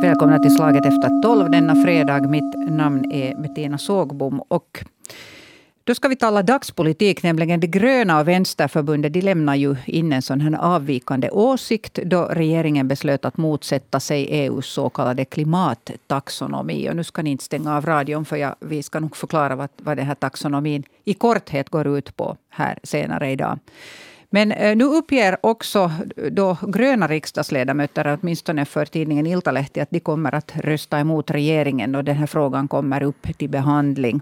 Välkomna till Slaget efter tolv denna fredag. Mitt namn är Bettina Sågbom. Och då ska vi tala dagspolitik, nämligen det gröna och vänsterförbundet. De lämnar ju in en sån här avvikande åsikt då regeringen beslöt att motsätta sig EUs så kallade klimattaxonomi. Och nu ska ni inte stänga av radion, för jag, vi ska nog förklara vad, vad den här taxonomin i korthet går ut på här senare idag. Men eh, nu uppger också eh, då gröna riksdagsledamöter, åtminstone för tidningen Iltalehti, att de kommer att rösta emot regeringen och den här frågan kommer upp till behandling.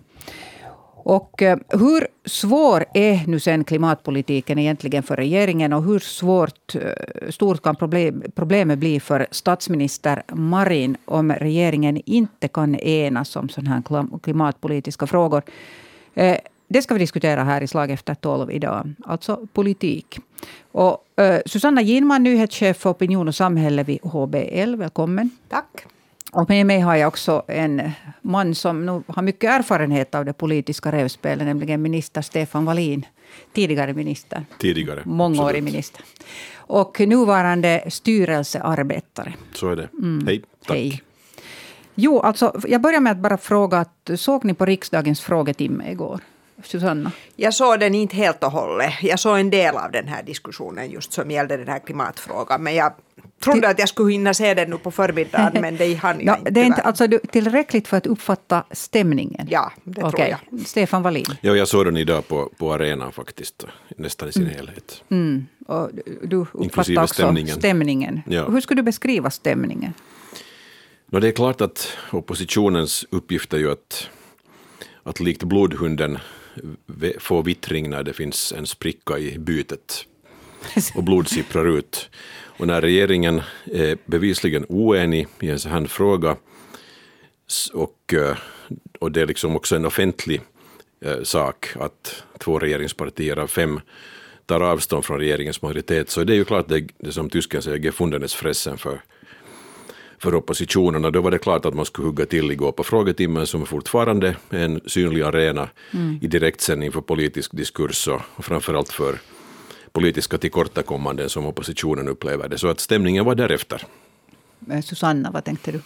Och eh, hur svår är nu sen klimatpolitiken egentligen för regeringen och hur svårt, stort kan problem, problemet bli för statsminister Marin om regeringen inte kan enas om sådana här klimatpolitiska frågor? Det ska vi diskutera här i Slag efter tolv idag, alltså politik. Och, uh, Susanna Ginman, nyhetschef för opinion och samhälle vid HBL. Välkommen. Tack. Och med mig har jag också en man som nu har mycket erfarenhet av det politiska rävspelet, nämligen minister Stefan Wallin. Tidigare minister. Tidigare. Mångårig absolut. minister. Och nuvarande styrelsearbetare. Så är det. Mm. Hej. Tack. Hej. Jo, alltså, jag börjar med att bara fråga, att, såg ni på riksdagens frågetimme igår? Susanna? Jag såg den inte helt och hållet. Jag såg en del av den här diskussionen just som gällde den här klimatfrågan. Men jag trodde att jag skulle hinna se den nu på förmiddagen men det hann jag no, inte. Det är inte alltså, tillräckligt för att uppfatta stämningen? Ja, det okay. tror jag. Stefan Wallin? Ja, jag såg den idag på, på arenan faktiskt, nästan i sin mm. helhet. Mm. Och du uppfattar också stämningen. stämningen. Ja. Hur skulle du beskriva stämningen? No, det är klart att oppositionens uppgift är ju att, att likt blodhunden få vittring när det finns en spricka i bytet och blod sipprar ut. Och när regeringen är bevisligen oenig i en sån här fråga och, eh, och det är liksom också en offentlig eh, sak att två regeringspartier av fem tar avstånd från regeringens majoritet så är det ju klart det, det som tysken säger gefundenes fressen för för oppositionen och då var det klart att man skulle hugga till igår på frågetimmen som fortfarande är en synlig arena mm. i direktsändning för politisk diskurs och framförallt för politiska tillkortakommanden som oppositionen upplever det. Så att stämningen var därefter. Eh, Susanna, vad tänkte du?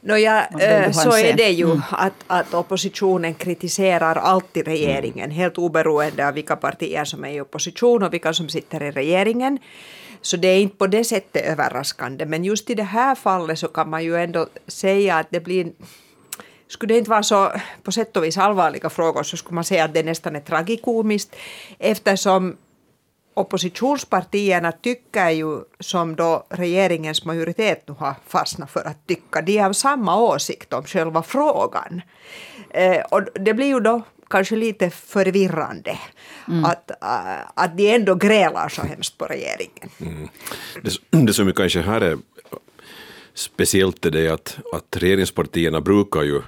Nåja, äh, så är det ju mm. att, att oppositionen kritiserar alltid regeringen, mm. helt oberoende av vilka partier som är i opposition och vilka som sitter i regeringen. Så det är inte på det sättet överraskande. Men just i det här fallet så kan man ju ändå säga att det blir skulle det inte vara så på sätt och vis allvarliga frågor så skulle man säga att det nästan är tragikomiskt eftersom oppositionspartierna tycker ju som då regeringens majoritet nu har fastnat för att tycka. De har samma åsikt om själva frågan. Eh, och det blir ju då kanske lite förvirrande mm. att, äh, att de ändå grälar så hemskt på regeringen. Mm. Det, det som kanske här är speciellt är det att, att regeringspartierna brukar ju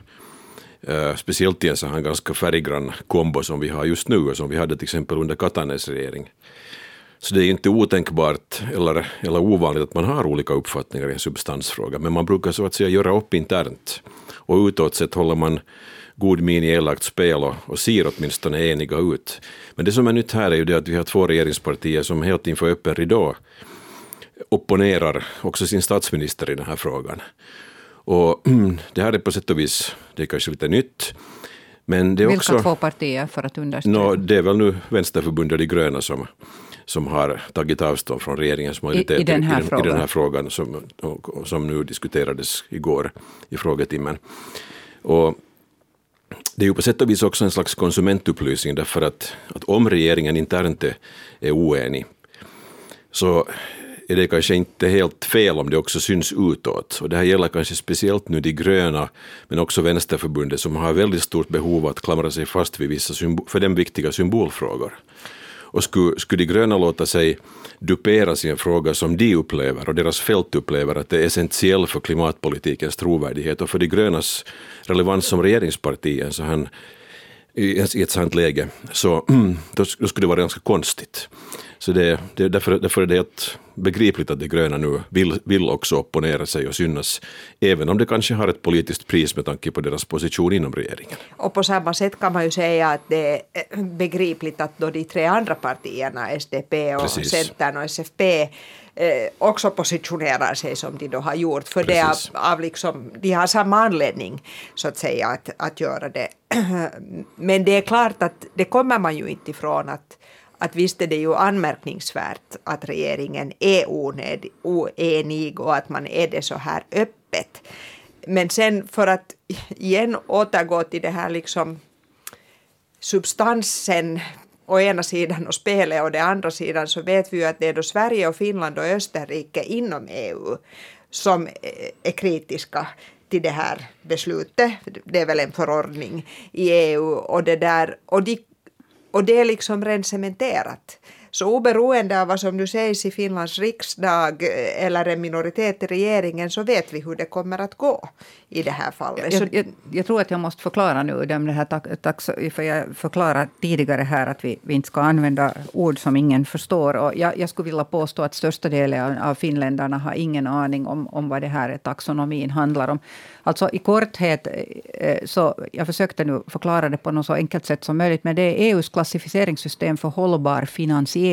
Uh, speciellt i en sån här ganska färggrann kombo som vi har just nu och som vi hade till exempel under Katanes regering. Så det är inte otänkbart eller, eller ovanligt att man har olika uppfattningar i en substansfråga, men man brukar så att säga göra upp internt. Och utåt sett håller man god min i elakt spel och, och ser åtminstone eniga ut. Men det som är nytt här är ju det att vi har två regeringspartier som helt inför öppen ridå opponerar också sin statsminister i den här frågan. Och det här är på sätt och vis, det är kanske lite nytt. Men det är Vilka också, två partier för att understryka? No, det är väl nu Vänsterförbundet De gröna som, som har tagit avstånd från regeringens majoritet I, i, den, här i, i den här frågan som, som nu diskuterades igår i frågetimmen. Och det är ju på sätt och vis också en slags konsumentupplysning därför att, att om regeringen internt är oenig så är det kanske inte helt fel om det också syns utåt. Och det här gäller kanske speciellt nu de gröna, men också Vänsterförbundet som har väldigt stort behov av att klamra sig fast vid vissa för dem viktiga symbolfrågor. Och skulle, skulle de gröna låta sig duperas i en fråga som de upplever och deras fält upplever att det är essentiell för klimatpolitikens trovärdighet och för de grönas relevans som regeringsparti så han, i ett sådant läge, så då, då skulle det vara ganska konstigt. Så det, det, därför, därför är det helt begripligt att de gröna nu vill, vill också opponera sig och synas, även om det kanske har ett politiskt pris med tanke på deras position inom regeringen. Och på samma sätt kan man ju säga att det är begripligt att då de tre andra partierna, SDP och Precis. Centern och SFP, eh, också positionerar sig som de då har gjort. För det av, av liksom, de har samma anledning så att säga att, att göra det. Men det är klart att det kommer man ju inte ifrån att att visst är det ju anmärkningsvärt att regeringen är oned, oenig och att man är det så här öppet. Men sen för att igen återgå till det här liksom substansen å ena sidan och spelet och den andra sidan så vet vi ju att det är då Sverige och Finland och Österrike inom EU som är kritiska till det här beslutet. Det är väl en förordning i EU och det där och de och det är liksom rent cementerat. Så oberoende av vad som nu sägs i Finlands riksdag eh, eller en minoritet i regeringen så vet vi hur det kommer att gå i det här fallet. Jag, jag, jag tror att jag måste förklara nu, det här tax, för jag förklarade tidigare här att vi, vi inte ska använda ord som ingen förstår. Och jag, jag skulle vilja påstå att största delen av finländarna har ingen aning om, om vad det här taxonomin handlar om. Alltså i korthet, eh, så jag försökte nu förklara det på något så enkelt sätt som möjligt, men det är EUs klassificeringssystem för hållbar finansiering.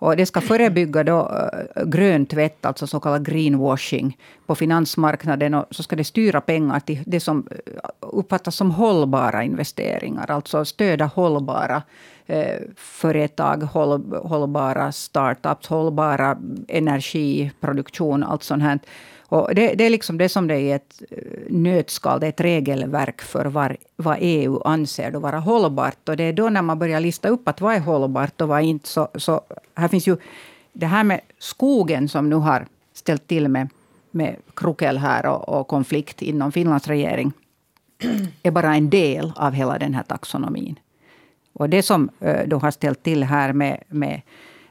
Och det ska förebygga då eh, grön tvätt, alltså så kallad greenwashing, på finansmarknaden. Och så ska det styra pengar till det som eh, uppfattas som hållbara investeringar. Alltså stödja hållbara eh, företag, håll, hållbara startups, hållbara energiproduktion, allt sånt här. Och det, det, är liksom det som det är i ett eh, nötskal, det är ett regelverk för var, vad EU anser då vara hållbart. Och det är då när man börjar lista upp att vad är hållbart och vad är inte. Så, så här finns ju det här med skogen som nu har ställt till med, med krokel här och, och konflikt inom Finlands regering är bara en del av hela den här taxonomin. Och det som eh, då har ställt till här med, med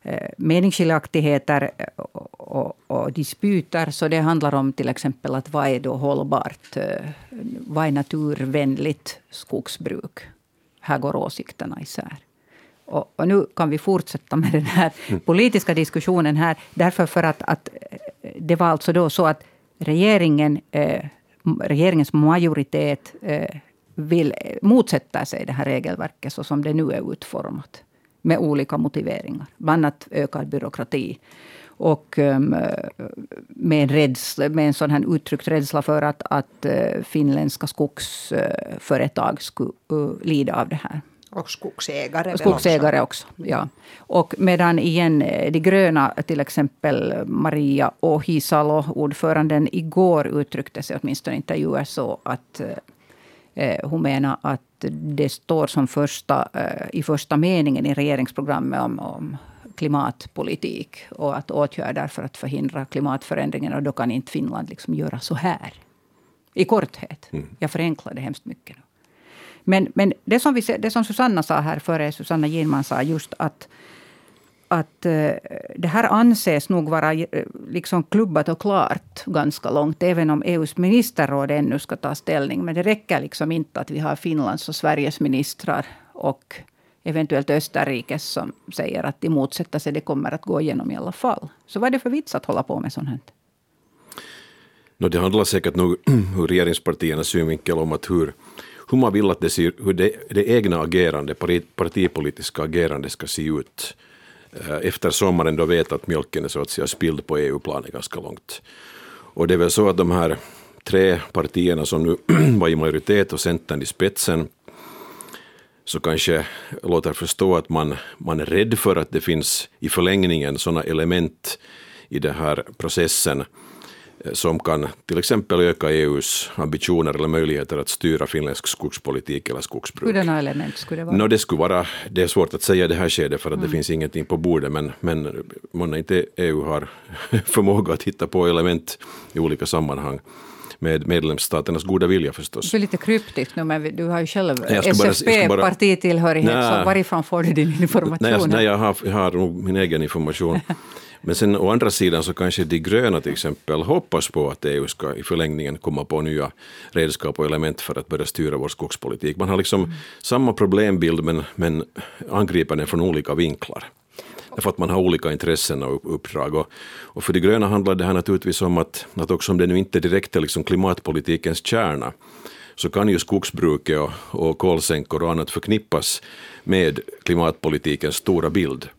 eh, meningsskiljaktigheter och, och, och disputer. Så det handlar om till exempel att vad är då hållbart? Eh, vad är naturvänligt skogsbruk? Här går åsikterna isär. Och, och nu kan vi fortsätta med den här mm. politiska diskussionen här. Därför för att, att det var alltså då så att regeringen, eh, regeringens majoritet eh, vill motsätta sig det här regelverket så som det nu är utformat med olika motiveringar. Bland annat ökad byråkrati. Och um, med, en rädsla, med en sån här uttryckt rädsla för att, att uh, finländska skogsföretag skulle uh, lida av det här. Och skogsägare. Skogsägare också. ja. Och medan igen de gröna, till exempel Maria Ohisalo, ordföranden, igår uttryckte sig åtminstone i intervjuer så att Eh, hon menar att det står som första, eh, i första meningen i regeringsprogrammet om, om klimatpolitik och att åtgärder för att förhindra klimatförändringen. Och då kan inte Finland liksom göra så här. I korthet. Mm. Jag förenklar det hemskt mycket. Nu. Men, men det, som vi, det som Susanna sa här före, Susanna Ginman sa just att att eh, det här anses nog vara eh, liksom klubbat och klart ganska långt, även om EUs ministerråd ännu ska ta ställning. Men det räcker liksom inte att vi har Finlands och Sveriges ministrar och eventuellt Österrikes som säger att de motsätter sig det kommer att gå igenom i alla fall. Så vad är det för vits att hålla på med sånt här? No, det handlar säkert nog ur regeringspartiernas synvinkel om att hur, hur man vill att det, ser, hur det, det egna agerande, partipolitiska agerande ska se ut eh, efter sommaren då vet att mjölken är så att säga spilld på EU-planet ganska långt. Och det är väl så att de här tre partierna som nu var i majoritet och Centern i spetsen så kanske låter förstå att man, man är rädd för att det finns i förlängningen sådana element i den här processen Eh, som kan till exempel öka EUs ambitioner eller möjligheter att styra finländsk skogspolitik eller skogsbruk. Hurdana element skulle det vara? No, det, skulle vara det är svårt att säga i det här skedet för att mm. det finns ingenting på bordet men, men månne inte EU har förmåga att hitta på element i olika sammanhang med medlemsstaternas goda vilja förstås. Det är lite kryptiskt nu, men du har ju själv SFP-partitillhörighet, så varifrån får du din information? Nej, jag, nej, jag, har, jag har nog min egen information. Men sen å andra sidan så kanske de gröna till exempel hoppas på att EU ska i förlängningen komma på nya redskap och element för att börja styra vår skogspolitik. Man har liksom mm. samma problembild men, men angriper den från olika vinklar. Därför att man har olika intressen och uppdrag. Och, och för de gröna handlar det här naturligtvis om att, att också om det nu inte direkt är liksom klimatpolitikens kärna, så kan ju skogsbruket och, och kolsänkor och annat förknippas med klimatpolitikens stora bild.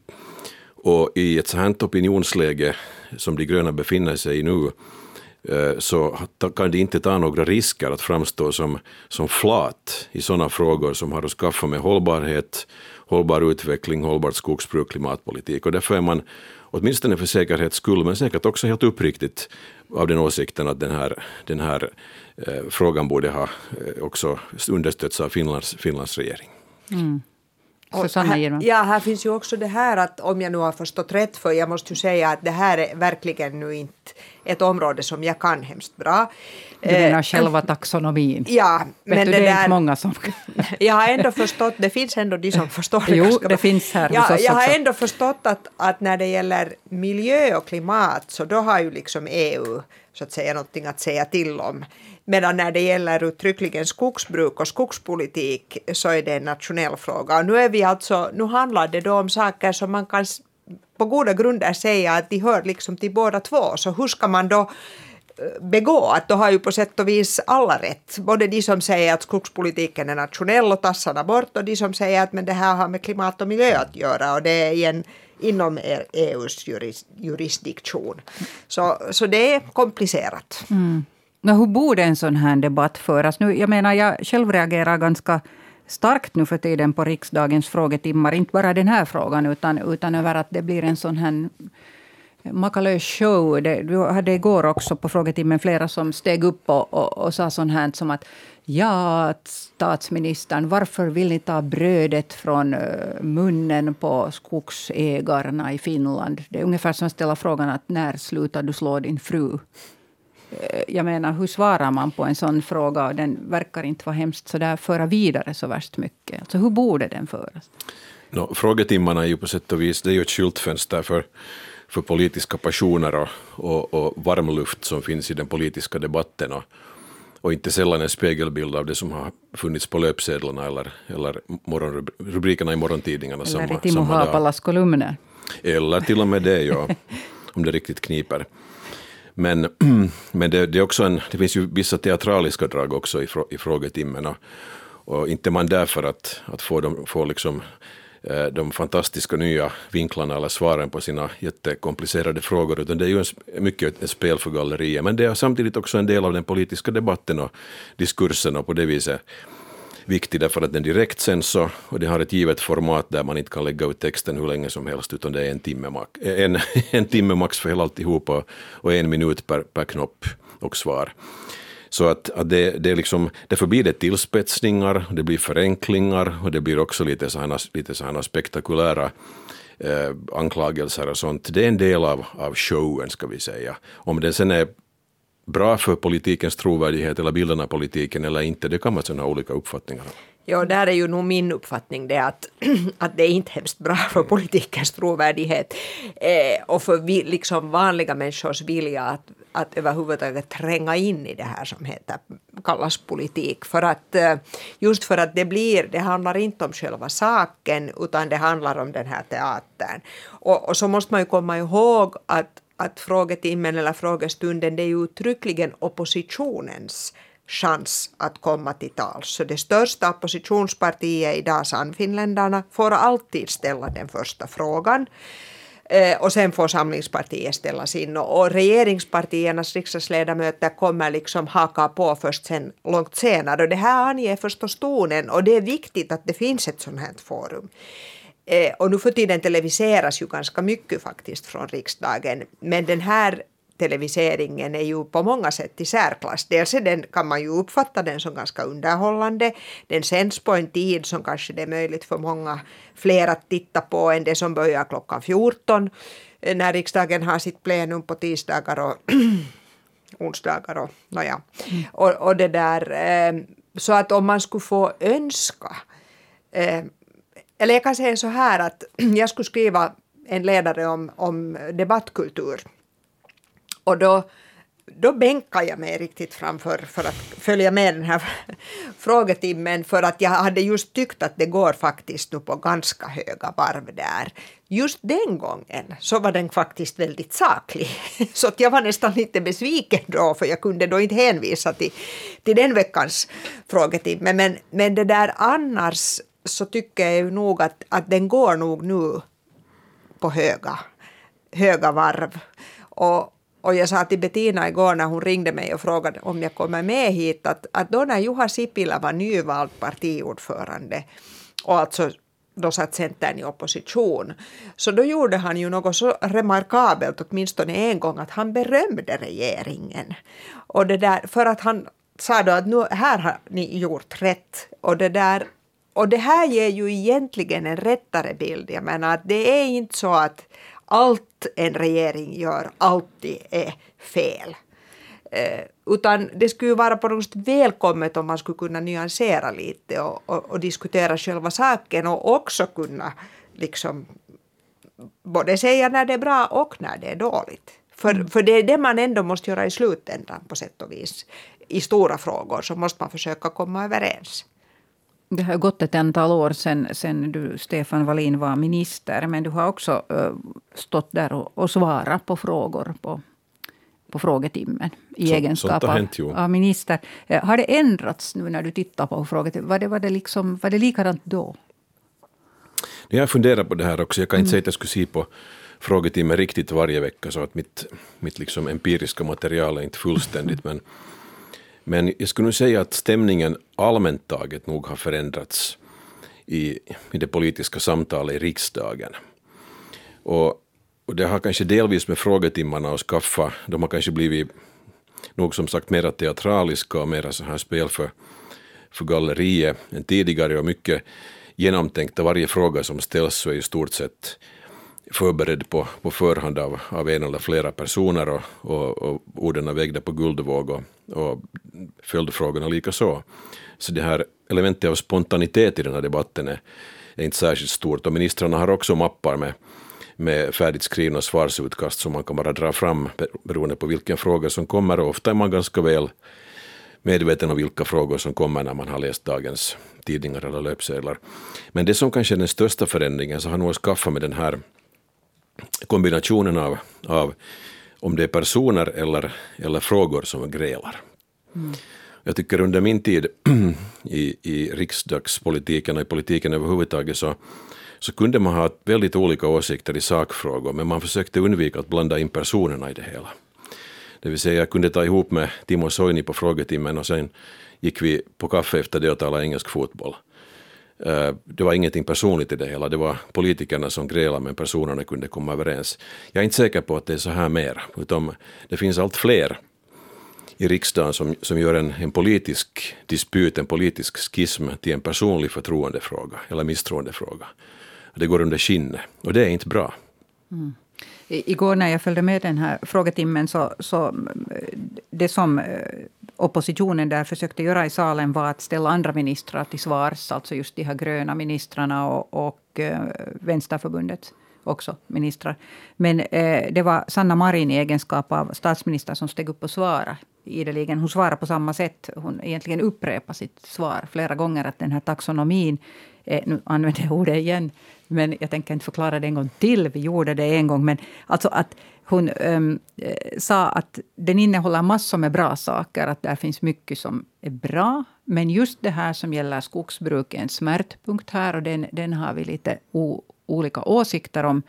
Och i ett sådant opinionsläge som de gröna befinner sig i nu, eh, så kan de inte ta några risker att framstå som, som flat i sådana frågor som har att skaffa med hållbarhet, hållbar utveckling, hållbart skogsbruk, klimatpolitik. Och därför är man, åtminstone för säkerhets skull, men säkert också helt uppriktigt, av den åsikten att den här, den här eh, frågan borde ha eh, också understötts av Finlands, Finlands regering. Mm. Susanna här, Ja, här finns ju också det här att om jag nu har förstått rätt, för jag måste ju säga att det här är verkligen nu inte ett område som jag kan hemskt bra. Du menar eh, själva taxonomin? Ja. Vet men du, det, det är där, inte många som... jag har ändå förstått, det finns ändå de som förstår det. Jo, det finns här ja, hos oss Jag har ändå förstått att, att när det gäller miljö och klimat så då har ju liksom EU så att säga någonting att säga till om. Medan när det gäller uttryckligen skogsbruk och skogspolitik så är det en nationell fråga. Och nu, är vi alltså, nu handlar det då om saker som man kan på goda grunder säga att de hör liksom till båda två. Så hur ska man då eh, begå att då har ju på sätt och vis alla rätt. Både de som säger att skogspolitiken är nationell och tassarna bort och de som säger att men det här har med klimat och miljö att göra och det är igen inom e EUs juris, jurisdiktion. Så, så det är komplicerat. Mm. Men hur borde en sån här debatt föras? Nu, jag menar, jag själv reagerar ganska starkt nu för tiden på riksdagens frågetimmar. Inte bara den här frågan, utan, utan över att det blir en sån här makalös show. Det, du hade igår också på frågetimmen flera som steg upp och, och, och sa sånt här som att Ja, statsministern, varför vill ni ta brödet från eh, munnen på skogsägarna i Finland? Det är ungefär som att ställa frågan att när slutar du slå din fru? Eh, jag menar, hur svarar man på en sån fråga? Den verkar inte vara hemskt så där föra vidare så värst mycket. Alltså, hur borde den föras? No, frågetimmarna är ju på sätt och vis det är ju ett skyltfönster för, för politiska passioner och, och, och varmluft som finns i den politiska debatten. Och, och inte sällan en spegelbild av det som har funnits på löpsedlarna eller, eller rubrikerna i morgontidningarna. Eller samma, i Timo Haapalas kolumner. Eller till och med det, ja, om det riktigt kniper. Men, men det, det, är också en, det finns ju vissa teatraliska drag också i, i frågetimmen. Och, och inte man där för att, att få, dem, få liksom, eh, de fantastiska nya vinklarna eller svaren på sina jättekomplicerade frågor, utan det är ju en, mycket ett spel för galleriet. Men det är samtidigt också en del av den politiska debatten och diskursen och på det viset viktig därför att den direkt sänds och det har ett givet format där man inte kan lägga ut texten hur länge som helst utan det är en timme, max, eh, en, en timme max för hela alltihopa och, en minut per, per knopp och svar. Så att, att det, det är liksom, därför blir det tillspetsningar, det blir förenklingar och det blir också lite sådana, lite sådana spektakulära eh, anklagelser och sånt. Det är en del av, av showen, ska vi säga. Om den sen är bra för politikens trovärdighet eller bilden av politiken eller inte, det kan man ha olika uppfattningar om. Ja, där är ju nog min uppfattning det att, att det är inte hemskt bra för politikens trovärdighet eh, och för vi, liksom vanliga människors vilja att, att överhuvudtaget tränga in i det här som heter, kallas politik. För att, eh, just för att det blir, det handlar inte om själva saken utan det handlar om den här teatern. Och, och så måste man ju komma ihåg att att frågetimmen eller frågestunden det är ju uttryckligen oppositionens chans att komma till tals. Så det största oppositionspartiet idag, Sannfinländarna, får alltid ställa den första frågan. Eh, och sen får Samlingspartiet ställa sin och regeringspartiernas riksdagsledamöter kommer liksom haka på först sen, långt senare. Och det här anger förstås tonen och det är viktigt att det finns ett sånt här forum. Eh, och nu för tiden televiseras ju ganska mycket faktiskt från riksdagen. Men den här televiseringen är ju på många sätt i särklass. Dels är den, kan man ju uppfatta den som ganska underhållande. Den sänds på en tid som kanske det är möjligt för många fler att titta på än det som börjar klockan 14 eh, när riksdagen har sitt plenum på tisdagar och onsdagar och nåja. Mm. Och, och det där, eh, så att om man skulle få önska eh, eller jag kan säga så här att jag skulle skriva en ledare om, om debattkultur. Och då då bänkade jag mig riktigt framför för att följa med den här frågetimmen för att jag hade just tyckt att det går faktiskt nu på ganska höga varv där. Just den gången så var den faktiskt väldigt saklig. Så att jag var nästan lite besviken då för jag kunde då inte hänvisa till, till den veckans frågetimme. Men, men det där annars så tycker jag ju nog att, att den går nog nu på höga, höga varv. Och, och jag sa till Bettina igår när hon ringde mig och frågade om jag kommer med hit att, att då när Juha Sipilä var nyvald partiordförande och alltså då satt Centern i opposition, så då gjorde han ju något så remarkabelt, åtminstone en gång, att han berömde regeringen. Och det där, för att han sa då att nu, här har ni gjort rätt. Och det där och det här ger ju egentligen en rättare bild. Jag menar att det är inte så att allt en regering gör alltid är fel. Eh, utan det skulle vara på något sätt välkommet om man skulle kunna nyansera lite och, och, och, diskutera själva saken och också kunna liksom både säga när det är bra och när det är dåligt. För, mm. för det är det man ändå måste göra i slutändan på sätt och vis. I stora frågor så måste man försöka komma överens. Det har gått ett antal år sedan, sedan du, Stefan Wallin, var minister. Men du har också stått där och, och svarat på frågor på, på frågetimmen i så, egenskap av, hänt, av, minister. Har det ändrats nu när du tittar på frågetimmen? Var det, var det, liksom, var det likadant då? Jag har funderat på det här också. Jag kan inte mm. säga att jag skulle se på frågetimmen riktigt varje vecka, så att mitt, mitt liksom empiriska material är inte fullständigt. Men men jag skulle nog säga att stämningen allmänt taget nog har förändrats i, i det politiska samtalet i riksdagen. Och, och det har kanske delvis med frågetimmarna att skaffa. De har kanske blivit nog som sagt mera teatraliska och mera så här spel för, för galleriet än tidigare och mycket genomtänkta. Varje fråga som ställs så är i stort sett förberedd på, på förhand av, av en eller flera personer och, och, och orden är vägda på guldvåg och, och följdfrågorna lika så. Så det här elementet av spontanitet i den här debatten är, är inte särskilt stort och ministrarna har också mappar med, med färdigt skrivna svarsutkast som man kan bara dra fram beroende på vilken fråga som kommer och ofta är man ganska väl medveten om vilka frågor som kommer när man har läst dagens tidningar eller löpsedlar. Men det som kanske är den största förändringen så har nog att skaffa med den här kombinationen av, av om det är personer eller, eller frågor som grälar. Mm. Jag tycker under min tid i, i riksdagspolitiken och i politiken överhuvudtaget så, så kunde man ha väldigt olika åsikter i sakfrågor men man försökte undvika att blanda in personerna i det hela. Det vill säga jag kunde ta ihop med Timo Soini på frågetimmen och sen gick vi på kaffe efter det och talade engelsk fotboll. Eh, det var ingenting personligt i det hela, det var politikerna som grälade men personerna kunde komma överens. Jag är inte säker på att det är så här mer, utan det finns allt fler i riksdagen som, som gör en, en politisk dispyt, en politisk schism till en personlig förtroendefråga eller misstroendefråga. Det går under skinnet och det är inte bra. Mm. Igår när jag följde med den här frågetimmen så, så det som eh, oppositionen där försökte göra i salen var att ställa andra ministrar till svars, alltså just de här gröna ministrarna och, och eh, Vänsterförbundet också ministrar. Men eh, det var Sanna Marin i egenskap av statsminister som steg upp och svarade ideligen. Hon svarar på samma sätt. Hon egentligen upprepar sitt svar flera gånger. Att den här taxonomin, är, nu använder jag ordet igen, men jag tänker inte förklara det en gång till. Vi gjorde det en gång. Men alltså att hon um, sa att den innehåller massor med bra saker. Att där finns mycket som är bra. Men just det här som gäller skogsbruk är en smärtpunkt här. Och den, den har vi lite o, olika åsikter om.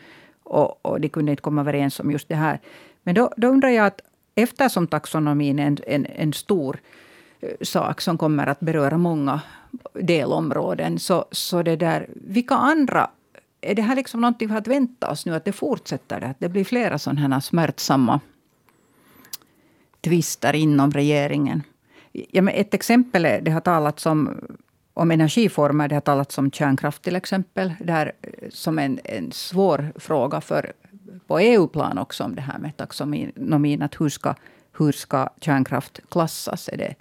Och, och de kunde inte komma överens om just det här. Men då, då undrar jag att eftersom taxonomin är en, en, en stor eh, sak som kommer att beröra många delområden. Så, så det där, vilka andra är det här liksom någonting vi har att vänta oss nu? Att det fortsätter? Att det blir flera sådana här smärtsamma tvister inom regeringen? Ja, men ett exempel är, det har talats om, om energiformer. Det har talats om kärnkraft till exempel. Där, eh, som en, en svår fråga för, på EU-plan också. Om det här med taxonomin. Att hur, ska, hur ska kärnkraft klassas? Är det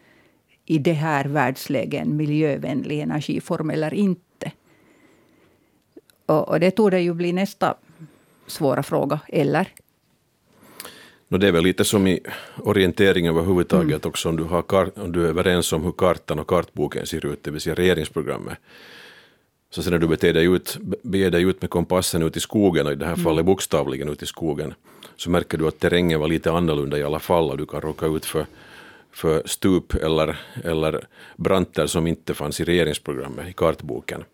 i det här världsläget en miljövänlig energiform eller inte? Och, och det tog det ju bli nästa svåra fråga, eller? No, det är väl lite som i orientering överhuvudtaget mm. också om du, har om du är överens om hur kartan och kartboken ser ut, det vill säga regeringsprogrammet. Så sen när du beter dig ut, beger dig ut med kompassen ut i skogen, och i det här mm. fallet bokstavligen ut i skogen, så märker du att terrängen var lite annorlunda i alla fall och du kan råka ut för, för stup eller, eller branter som inte fanns i regeringsprogrammet, i kartboken.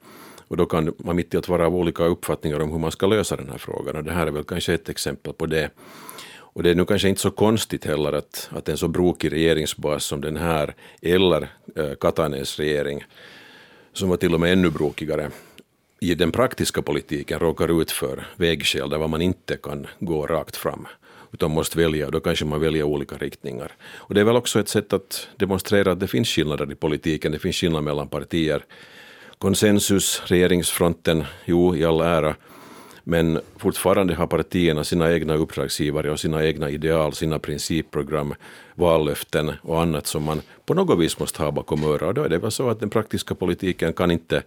Och då kan man mitt i att vara av olika uppfattningar om hur man ska lösa den här frågan och det här är väl kanske ett exempel på det. Och det är nu kanske inte så konstigt heller att, att en så brokig regeringsbas som den här, eller äh, Katanens regering, som var till och med ännu brokigare, i den praktiska politiken råkar ut för vägskäl där man inte kan gå rakt fram utan måste välja och då kanske man väljer olika riktningar. Och det är väl också ett sätt att demonstrera att det finns skillnader i politiken, det finns skillnader mellan partier. Konsensus, regeringsfronten, jo i all ära, men fortfarande har partierna sina egna uppdragsgivare och sina egna ideal, sina principprogram, vallöften och annat som man på något vis måste ha bakom örat. Då är det väl så att den praktiska politiken kan inte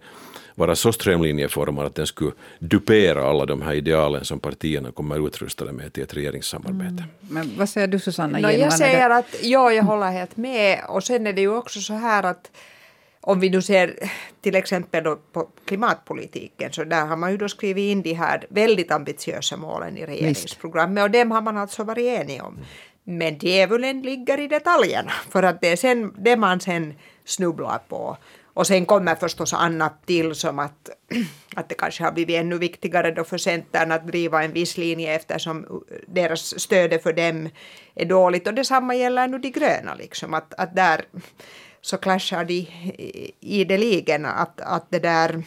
vara så strömlinjeformad att den skulle dupera alla de här idealen som partierna kommer utrustade med till ett regeringssamarbete. Mm. Men vad säger du Susanna? No, jag säger att ja, jag håller helt med och sen är det ju också så här att om vi nu ser till exempel på klimatpolitiken så där har man ju då skrivit in de här väldigt ambitiösa målen i regeringsprogrammet och dem har man alltså varit enig om. Men djävulen ligger i detaljerna för att det är sen, det man sen snubblar på. Och sen kommer förstås annat till som att, att det kanske har blivit ännu viktigare då för Centern att driva en viss linje eftersom deras stöd för dem är dåligt. Och detsamma gäller nu de gröna liksom att, att där så clashar de ideligen att, att det där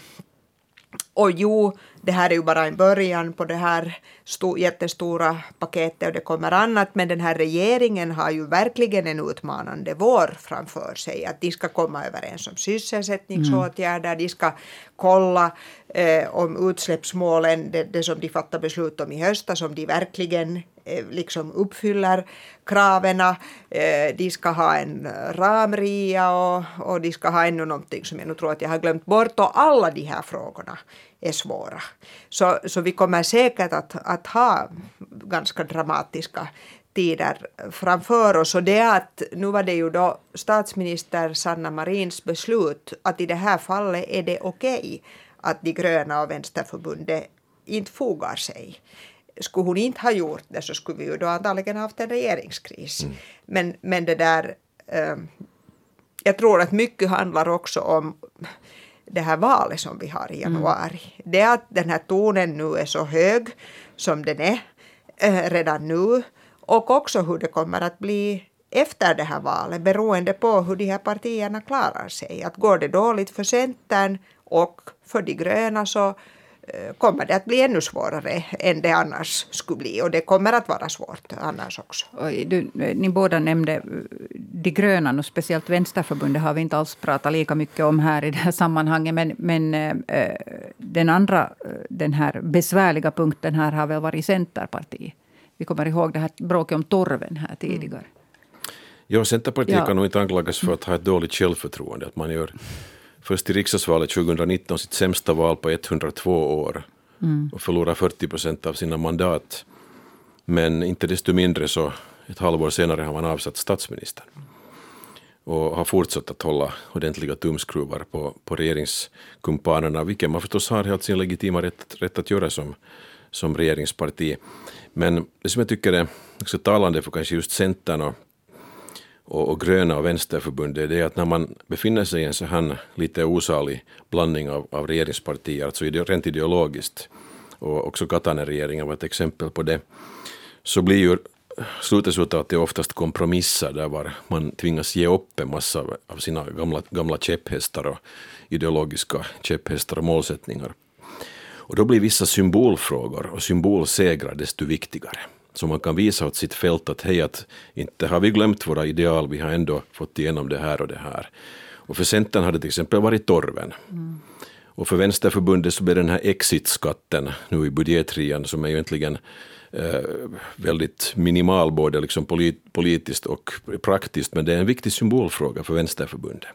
och jo, det här är ju bara en början på det här sto, jättestora paketet och det kommer annat, men den här regeringen har ju verkligen en utmanande vår framför sig. Att de ska komma överens om sysselsättningsåtgärder, mm. de ska kolla eh, om utsläppsmålen, det, det som de fattade beslut om i höstas, om de verkligen Eh, liksom uppfyller kraven. Eh, de ska ha en ramria och, och de ska ha ännu någonting som jag nu tror att jag har glömt bort och alla de här frågorna är svåra. Så, så vi kommer säkert att, att ha ganska dramatiska tider framför oss. Och det att nu var det ju då statsminister Sanna Marins beslut att i det här fallet är det okej okay att de gröna och vänsterförbundet inte fogar sig. Skulle hon inte ha gjort det så skulle vi ju då antagligen haft en regeringskris. Mm. Men, men det där, eh, jag tror att mycket handlar också om det här valet som vi har i januari. Mm. Det att den här tonen nu är så hög som den är eh, redan nu och också hur det kommer att bli efter det här valet beroende på hur de här partierna klarar sig. Att går det dåligt för Centern och för de gröna så kommer det att bli ännu svårare än det annars skulle bli. Och det kommer att vara svårt annars också. Du, ni båda nämnde eh, de gröna, och speciellt Vänsterförbundet har vi inte alls pratat lika mycket om här i det här sammanhanget. Men, men äh, den andra, den här besvärliga punkten här har väl varit Centerpartiet. Vi kommer ihåg det här bråket om torven här tidigare. Mm. Ja, Centerpartiet ja. kan nog inte anklagas för att ha ett dåligt självförtroende. Att man gör först i riksdagsvalet 2019 sitt sämsta val på 102 år mm. och förlorar 40 procent av sina mandat. Men inte desto mindre så ett halvår senare har man avsatt statsministern och har fortsatt att hålla ordentliga tumskruvar på, på regeringskumpanerna, vilket man förstås har helt sin legitima rätt, rätt att göra som, som regeringsparti. Men det som jag tycker är också talande för kanske just Centern och och, och gröna och vänsterförbundet, det är att när man befinner sig i en så här lite osalig blandning av, av regeringspartier, alltså rent ideologiskt, och också Katainen-regeringen var ett exempel på det, så blir ju slutresultatet oftast kompromisser där var man tvingas ge upp en massa av sina gamla, gamla käpphästar och ideologiska käpphästar och målsättningar. Och då blir vissa symbolfrågor och symbolsegrar desto viktigare så man kan visa åt sitt fält att hej, att inte har vi glömt våra ideal, vi har ändå fått igenom det här och det här. Och för Centern har det till exempel varit torven. Mm. Och för Vänsterförbundet så blir den här exitskatten nu i budgetrian som är ju egentligen eh, väldigt minimal både liksom polit, politiskt och praktiskt, men det är en viktig symbolfråga för Vänsterförbundet.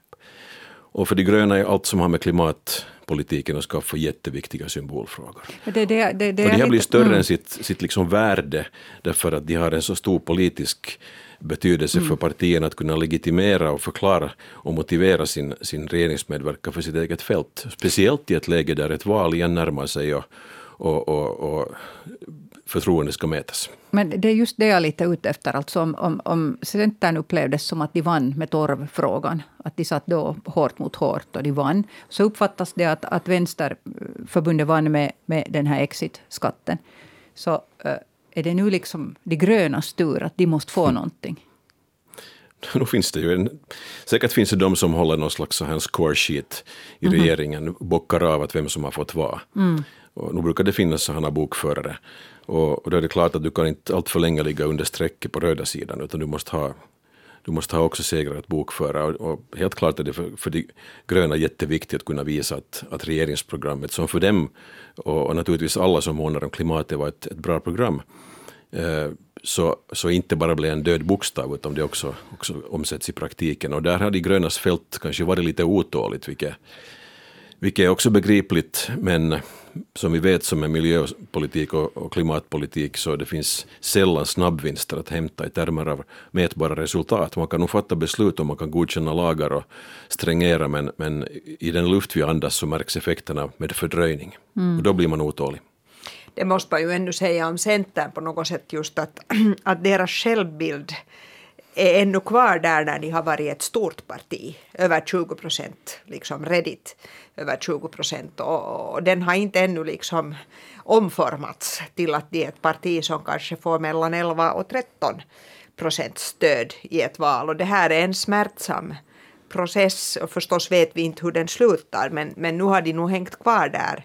Och för de gröna är allt som har med klimat politiken och skaffa jätteviktiga symbolfrågor. Det, det, det, och de här blir större mm. än sitt, sitt liksom värde därför att de har en så stor politisk betydelse mm. för partierna att kunna legitimera och förklara och motivera sin, sin regeringsmedverkan för sitt eget fält. Speciellt i ett läge där ett val igen närmar sig och, och, och, och förtroende ska mätas. Men det är just det jag är lite ute efter. Alltså om, om, om Centern upplevdes som att de vann med torvfrågan, att de satt då hårt mot hårt och de vann, så uppfattas det att, att Vänsterförbundet vann med, med den här exitskatten. Så äh, är det nu liksom de grönas tur att de måste få mm. någonting? Nu finns det ju en, säkert finns det de som håller någon slags så här score sheet i mm. regeringen, bockar av att vem som har fått vad. Mm. Och nu brukar det finnas sådana bokförare. Och, och då är det klart att du kan inte allt för länge ligga under strecket på röda sidan, utan du måste ha du måste ha också segrar att bokföra och, och helt klart är det för, för de gröna jätteviktigt att kunna visa att, att regeringsprogrammet, som för dem och, och naturligtvis alla som månar om klimatet var ett, ett bra program, eh, så, så inte bara blir en död bokstav utan det också, också omsätts i praktiken. Och där har de grönas fält kanske varit lite otåligt, vilket, vilket är också begripligt, men som vi vet som är miljöpolitik och, klimatpolitik så det finns sällan snabbvinster att hämta i termer av mätbara resultat. Man kan nog fatta beslut och man kan godkänna lagar och strängera men, men i den luft vi andas så märks effekterna med fördröjning. Mm. Och då blir man otålig. Det måste man ju ännu säga om Centern på något sätt just att, att deras självbild är ännu kvar där när de har varit ett stort parti, över 20 procent, liksom Reddit över 20 procent och, och, den har inte ännu liksom omformats till att det är ett parti som kanske får mellan 11 och 13 procent stöd i ett val och det här är en smärtsam process och förstås vet vi inte hur den slutar men, men nu har de nog hängt kvar där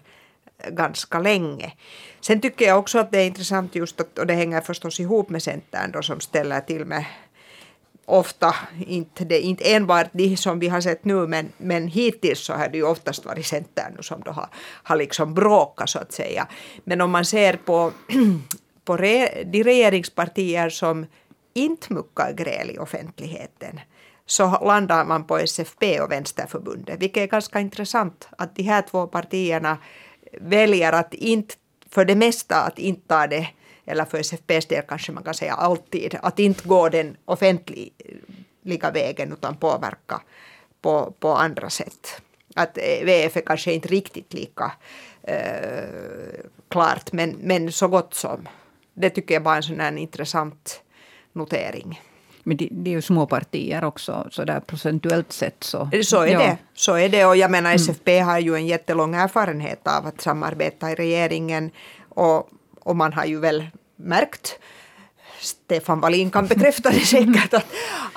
eh, ganska länge. Sen tycker jag också att det är intressant just att, och det hänger förstås ihop med Centern då som ställer till med ofta, inte, det, inte enbart de som vi har sett nu, men, men hittills så har det ju oftast varit Centern som då har, har liksom bråkat så att säga. Men om man ser på, på re, de regeringspartier som inte muckar gräl i offentligheten så landar man på SFP och Vänsterförbundet, vilket är ganska intressant att de här två partierna väljer att inte, för det mesta att inte ta det eller för SFPs del kanske man kan säga alltid, att inte gå den offentliga vägen utan påverka på, på andra sätt. Att eh, VF är kanske inte riktigt lika eh, klart, men, men så gott som. Det tycker jag bara är en sån här intressant notering. Men det, det, är ju små partier också, så där procentuellt sett. Så, så är ja. det. Så är det. Och jag menar, SFP mm. har ju en jättelång erfarenhet av att samarbeta i regeringen. Och och man har ju väl märkt Stefan Wallin kan bekräfta det säkert, att,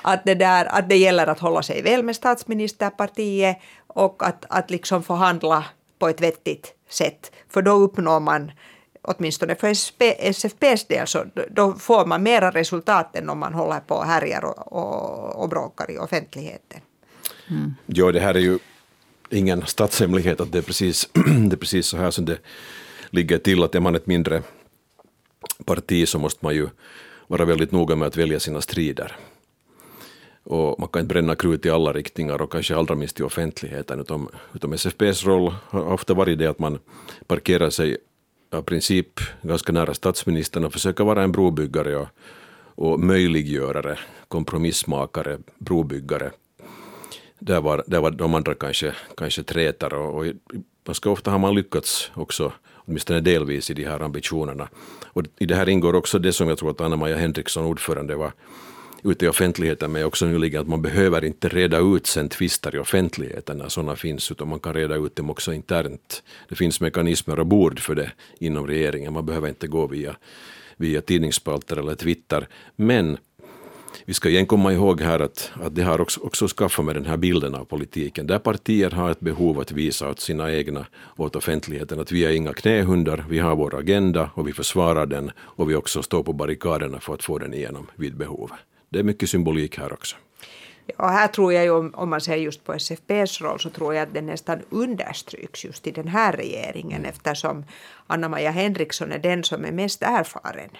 att, det där, att det gäller att hålla sig väl med statsministerpartiet och att, att liksom förhandla på ett vettigt sätt. För då uppnår man, åtminstone för SFPs del, så då får man mera resultat än om man håller på och härjar och, och, och bråkar i offentligheten. Mm. Jo, det här är ju ingen statshemlighet att det är, precis, det är precis så här som det ligger till, att är man ett mindre parti så måste man ju vara väldigt noga med att välja sina strider. Och man kan inte bränna krut i alla riktningar och kanske allra minst i offentligheten. Utom, utom SFPs roll har ofta varit det att man parkerar sig av princip ganska nära statsministern och försöker vara en brobyggare och, och möjliggörare, kompromissmakare, brobyggare. Där var, där var de andra kanske, kanske trätar och, och ganska ofta har man lyckats också åtminstone delvis i de här ambitionerna. Och I det här ingår också det som jag tror att Anna-Maja Henriksson, ordförande, var ute i offentligheten med också nyligen, att man behöver inte reda ut sen tvister i offentligheten när sådana finns, utan man kan reda ut dem också internt. Det finns mekanismer och bord för det inom regeringen, man behöver inte gå via, via tidningsspalter eller Twitter. Men vi ska igen komma ihåg här att, att det har också, också skaffat med den här bilden av politiken, där partier har ett behov att visa åt sina egna, åt offentligheten, att vi är inga knähundar, vi har vår agenda och vi försvarar den och vi också står på barrikaderna för att få den igenom vid behov. Det är mycket symbolik här också. Ja, här tror jag ju, om, man ser just på SFPs roll, så tror jag att det nästan understryks just i den här regeringen eftersom Anna-Maja Henriksson är den som är mest erfaren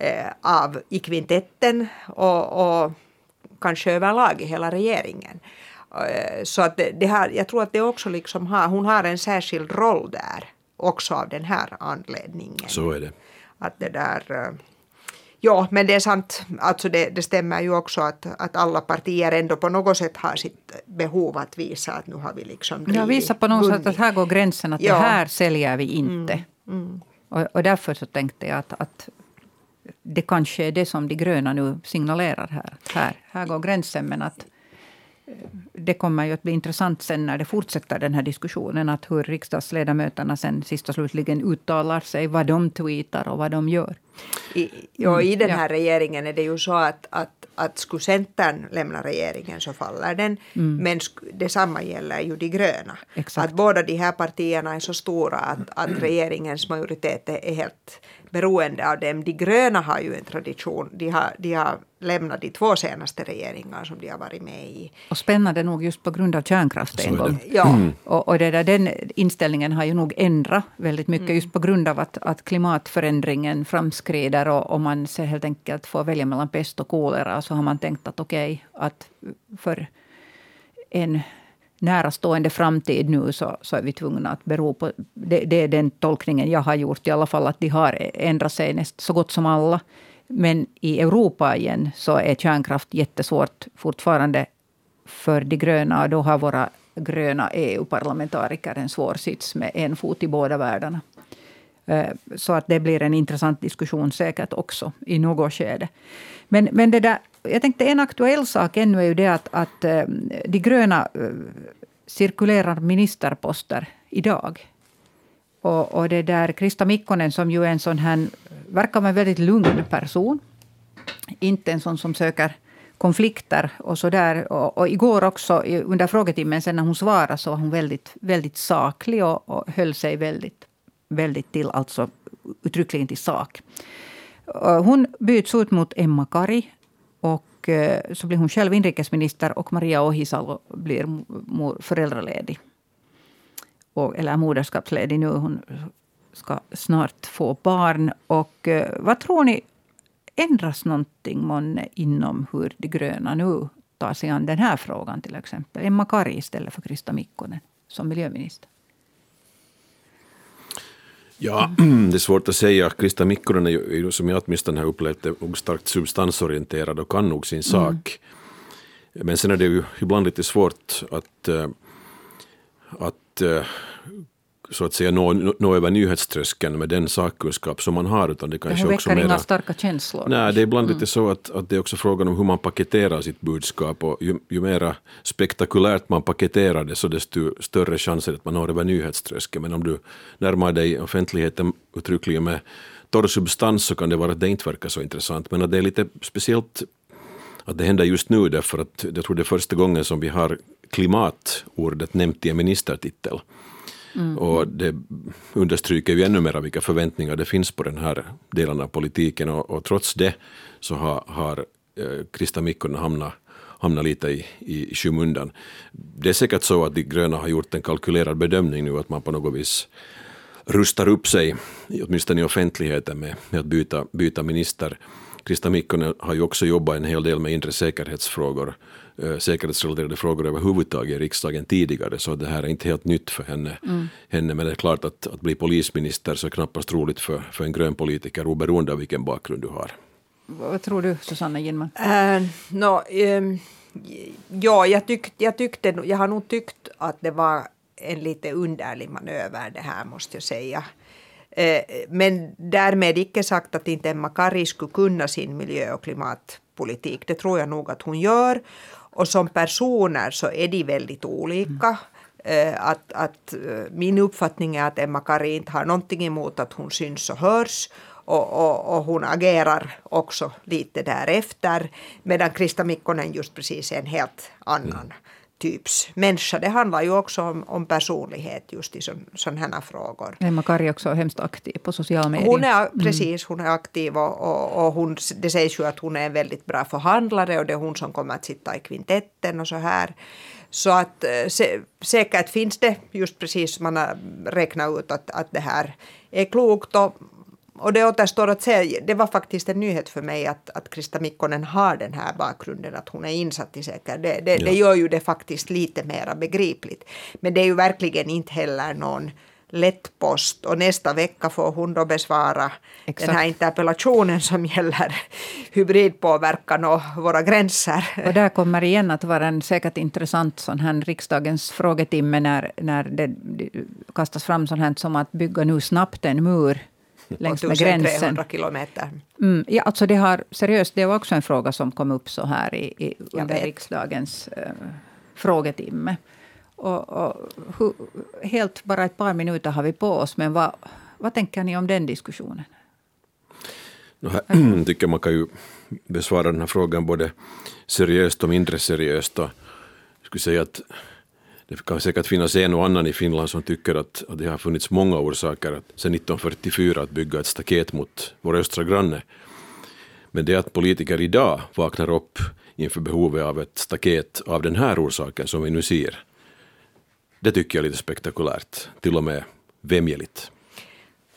eh, av i kvintetten och, och kanske överlag i hela regeringen. Så att det, det här, jag tror att det också liksom har, hon har en särskild roll där också av den här anledningen. Så är det. Att det där Ja, men det är sant. Alltså det, det stämmer ju också att, att alla partier ändå på något sätt har sitt behov att visa att nu har vi liksom Ja, visa på något sätt att här går gränsen, att ja. det här säljer vi inte. Mm, mm. Och, och, därför så tänkte jag att, att det kanske är det som de gröna nu signalerar här. Här, här går gränsen, men att det kommer ju att bli intressant sen när det fortsätter den här diskussionen. Att hur riksdagsledamöterna sen sist och slutligen uttalar sig, vad de tweetar och vad de gör. I, ja, I den här ja. regeringen är det ju så att, att, att skulle Centern lämna regeringen så faller den. Mm. Men detsamma gäller ju de gröna. Exakt. Att båda de här partierna är så stora att, att regeringens majoritet är helt beroende av dem. De gröna har ju en tradition. De har, de har lämnat de två senaste regeringar som de har varit med i. Och spännande nog just på grund av kärnkraft en gång. Ja. Mm. Och, och det där, den inställningen har ju nog ändrat väldigt mycket mm. just på grund av att, att klimatförändringen framskrider och, och man ser helt enkelt får välja mellan pest och kolera så har man tänkt att okej, okay, att för en närastående framtid nu så, så är vi tvungna att bero på... Det, det, är den tolkningen jag har gjort i alla fall, att de har ändrat sig näst, så gott som alla. Men i Europa igen så är kärnkraft jättesvårt fortfarande för de gröna. Och då har våra gröna EU-parlamentariker en svår sits med en fot i båda världarna. Eh, så att det blir en intressant diskussion säkert också i något skede. Men, men det där, jag tänkte en aktuell sak ännu är ju det att, att eh, de gröna eh, cirkulerar ministerposter idag. Och, och det där Krista Mikkonen som ju är en sån här, verkar vara en väldigt lugn person. Inte en sån som söker konflikter och så där. Och, och igår också under frågetimmen sen när hon svarade så var hon väldigt, väldigt saklig och, och höll sig väldigt, väldigt till, alltså uttryckligen till sak. Hon byts ut mot Emma Kari. Och eh, så blir hon själv inrikesminister och Maria Ohisalo blir föräldraledig. Och, eller moderskapsledig nu. Hon ska snart få barn. Och eh, vad tror ni, ändras någonting månne inom hur de gröna nu tar sig an den här frågan till exempel? Emma Kari istället för Krista Mikkonen som miljöminister. Ja, det är svårt att säga. Krista Mikkonen är ju, som jag åtminstone har upplevt det, starkt substansorienterad och kan nog sin sak. Mm. Men sen är det ju ibland lite svårt att, eh, att eh, så att säga nå, nå över nyhetströskeln med den sakkunskap som man har. Utan det kanske det också mera, inga starka känslor. Nej, det är ibland mm. lite så att, att det är också frågan om hur man paketerar sitt budskap. Och ju, ju mera spektakulärt man paketerar det så desto större chanser att man når över nyhetströskeln. Men om du närmar dig offentligheten uttryckligen med torr substans så kan det vara att det inte verkar så intressant. Men att det är lite speciellt att det händer just nu därför att jag tror det är första gången som vi har klimatordet nämnt i en ministertitel. Mm. Och det understryker ju ännu mer vilka förväntningar det finns på den här delen av politiken och, och trots det så har, har eh, Krista Mikkonen hamnat hamnat lite i, i skymundan. Det är säkert så att de gröna har gjort en kalkylerad bedömning nu att man på något vis rustar upp sig, åtminstone i offentligheten, med, med att byta, byta minister. Krista Mikkonen har ju också jobbat en hel del med inre säkerhetsfrågor Eh, säkerhetsrelaterade frågor överhuvudtaget i riksdagen tidigare, så det här är inte helt nytt för henne. Mm. henne men det är klart att, att bli polisminister så är knappast roligt för, för en grön politiker, oberoende av vilken bakgrund du har. Vad tror du, Susanna Ginman? Uh, no, um, ja, jag, tyck, jag, tyckte, jag har nog tyckt att det var en lite underlig manöver det här, måste jag säga. Eh, men därmed icke sagt att inte Emma Kari skulle kunna sin miljö och klimatpolitik. Det tror jag nog att hon gör. Och som personer så är de väldigt olika. Mm. Att, att, eh, min uppfattning är att Emma Kari inte har någonting emot att hon syns och hörs. Och, och, och, hon agerar också lite därefter. Medan Krista Mikkonen just precis är en helt annan mm människa. Det handlar ju också om, om personlighet just i sådana här frågor. Emma Kari är också hemskt aktiv på sociala medier. Hon är, mm. precis, hon är aktiv och, och, och, hon, det sägs ju att hon är en väldigt bra förhandlare och det är hon som kommer att sitta i kvintetten och så här. Så att eh, säkert finns det just precis man har räknat ut att, att det här är klokt och och det återstår att se. Det var faktiskt en nyhet för mig att, att Krista Mikkonen har den här bakgrunden, att hon är insatt i säker. Det, det, ja. det gör ju det faktiskt lite mera begripligt. Men det är ju verkligen inte heller någon lättpost och nästa vecka får hon då besvara Exakt. den här interpellationen som gäller hybridpåverkan och våra gränser. Och där kommer igen att vara en säkert intressant sån här riksdagens frågetimme när, när det kastas fram sånt här som att bygga nu snabbt en mur längs med gränsen. kilometer. Mm, ja, alltså det har, seriöst, det var också en fråga som kom upp så här i, i under riksdagens uh, frågetimme. Och, och hur, helt bara ett par minuter har vi på oss, men vad, vad tänker ni om den diskussionen? Här tycker man kan ju besvara den här frågan både seriöst och mindre seriöst. Och jag skulle säga att det kan säkert finnas en och annan i Finland som tycker att, att det har funnits många orsaker att, sedan 1944 att bygga ett staket mot vår östra granne. Men det att politiker idag vaknar upp inför behovet av ett staket av den här orsaken som vi nu ser, det tycker jag är lite spektakulärt, till och med vämjeligt.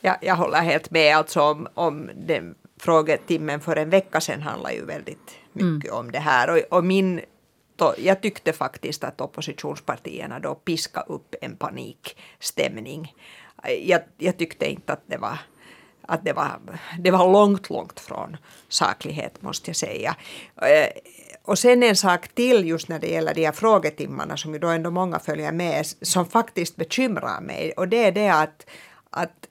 Ja, jag håller helt med. Alltså om, om den frågetimmen för en vecka sedan handlar ju väldigt mycket mm. om det här. Och, och min jag tyckte faktiskt att oppositionspartierna då piskade upp en panikstämning. Jag, jag tyckte inte att det var att det var, det var långt, långt från saklighet måste jag säga. Eh, och sen en sak till just när det gäller de här frågetimmarna som ju då ändå många följer med som faktiskt bekymrar mig och det är det att, att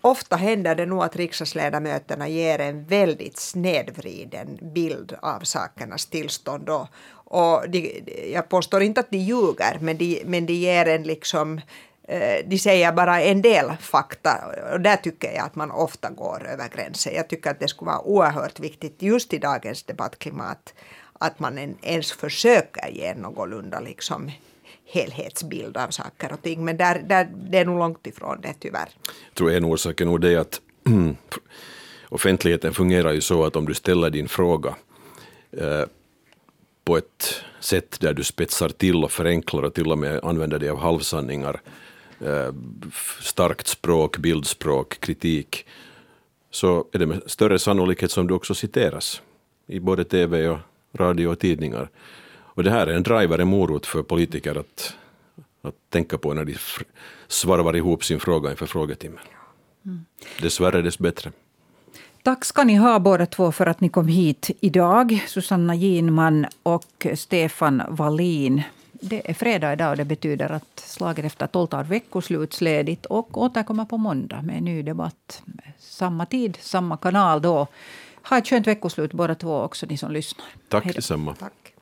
ofta händer det nog att riksdagsledamöterna ger en väldigt snedvriden bild av sakernas tillstånd och, och de, jag påstår inte att de ljuger, men de, men de ger en liksom eh, de säger bara en del fakta och där tycker jag att man ofta går över gränsen. Jag tycker att det skulle vara oerhört viktigt just i dagens debattklimat att man ens försöker ge någorlunda liksom helhetsbild av saker och ting. Men där, där, det är nog långt ifrån det tyvärr. Jag tror en orsak är nog det att offentligheten fungerar ju så att om du ställer din fråga eh, på ett sätt där du spetsar till och förenklar och till och med använder dig av halvsanningar, eh, starkt språk, bildspråk, kritik, så är det med större sannolikhet som du också citeras i både tv och radio och tidningar. Och det här är en driver, en morot för politiker att, att tänka på när de svarvar ihop sin fråga inför frågetimmen. Mm. Dessvärre dess bättre. Tack ska ni ha båda två för att ni kom hit idag. Susanna Ginman och Stefan Wallin. Det är fredag idag och det betyder att slaget efter tolv tar veckoslutsledigt och återkommer på måndag med en ny debatt. Samma tid, samma kanal då. Ha ett skönt veckoslut båda två också, ni som lyssnar. Tack detsamma. Tack.